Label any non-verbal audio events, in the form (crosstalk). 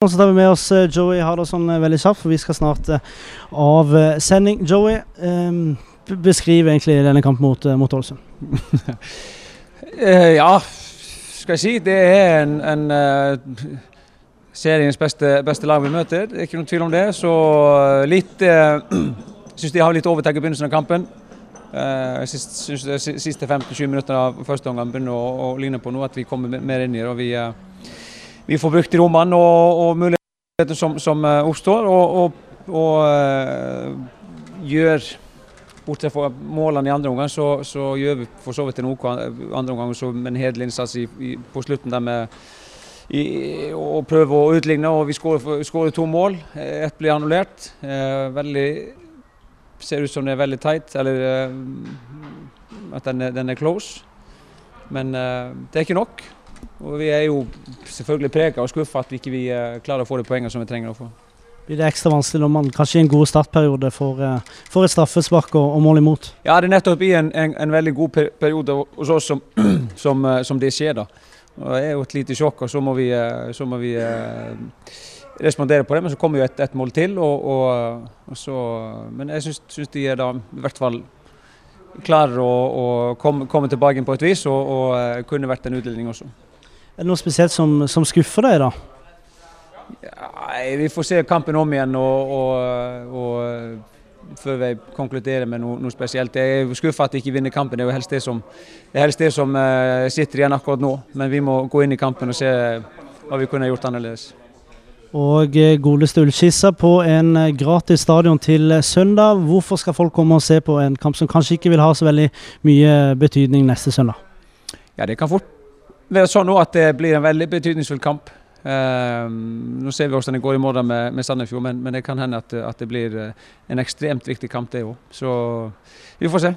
Og så tar vi med oss eh, Joey Hardasson eh, veldig kjapt, for vi skal snart eh, av sending. Joey, eh, beskriv egentlig denne kampen mot, mot Ålesund. (laughs) Ja, skal jeg si. Det er en, en seriens beste, beste lag vi møter. Det er ikke noen tvil om det. Så litt (clears throat) uh, Syns de har litt overtak i begynnelsen av kampen. Uh, de siste 15-20 minutter av første omgang begynner å, å ligne på noe, at vi kommer mer inn i det. og vi, eh, vi får brukt rommene og, og mulighetene som, som eh, oppstår, og, og, og eh, gjør Bortsett fra målene i andre omgang, så, så gjør vi for så vidt en OK andre omgang med en hederlig innsats i, i, på slutten der med i, å prøve å utligne. og Vi skårer to mål. Eh, Ett blir annullert. Eh, veldig Ser ut som det er veldig tight, eller eh, at den er, den er close. Men eh, det er ikke nok. Og vi er jo selvfølgelig prega og skuffa at vi ikke vi, eh, klarer å få de poengene som vi trenger å få. Blir det ekstra vanskelig når man kanskje i en god startperiode får, eh, får et straffespark og, og mål imot? Ja, det er nettopp i en, en, en veldig god periode hos oss som, (clears throat) som, eh, som det skjer. da. Og Det er jo et lite sjokk, og så må vi, så må vi eh, respondere på det. Men så kommer jo et, et mål til. Og, og, og så, men jeg syns, de er da i hvert fall klarer å, å komme, komme tilbake på et vis, og, og kunne vært en utdeling også. Er det noe spesielt som, som skuffer deg, da? Ja, Vi får se kampen om igjen og, og, og før vi konkluderer med noe, noe spesielt. Jeg er skuffa at vi ikke vinner kampen. Det er helst det som, det helst det som eh, sitter igjen akkurat nå. Men vi må gå inn i kampen og se hva vi kunne gjort annerledes. Og eh, godeste Ullskissa på en eh, gratis stadion til søndag. Hvorfor skal folk komme og se på en kamp som kanskje ikke vil ha så veldig mye betydning neste søndag? Ja, Det kan fort være sånn at det blir en veldig betydningsfull kamp. Eh, nå ser vi hvordan det går i morgen med, med Sandefjord, men, men det kan hende at, at det blir eh, en ekstremt viktig kamp det òg. Så vi får se.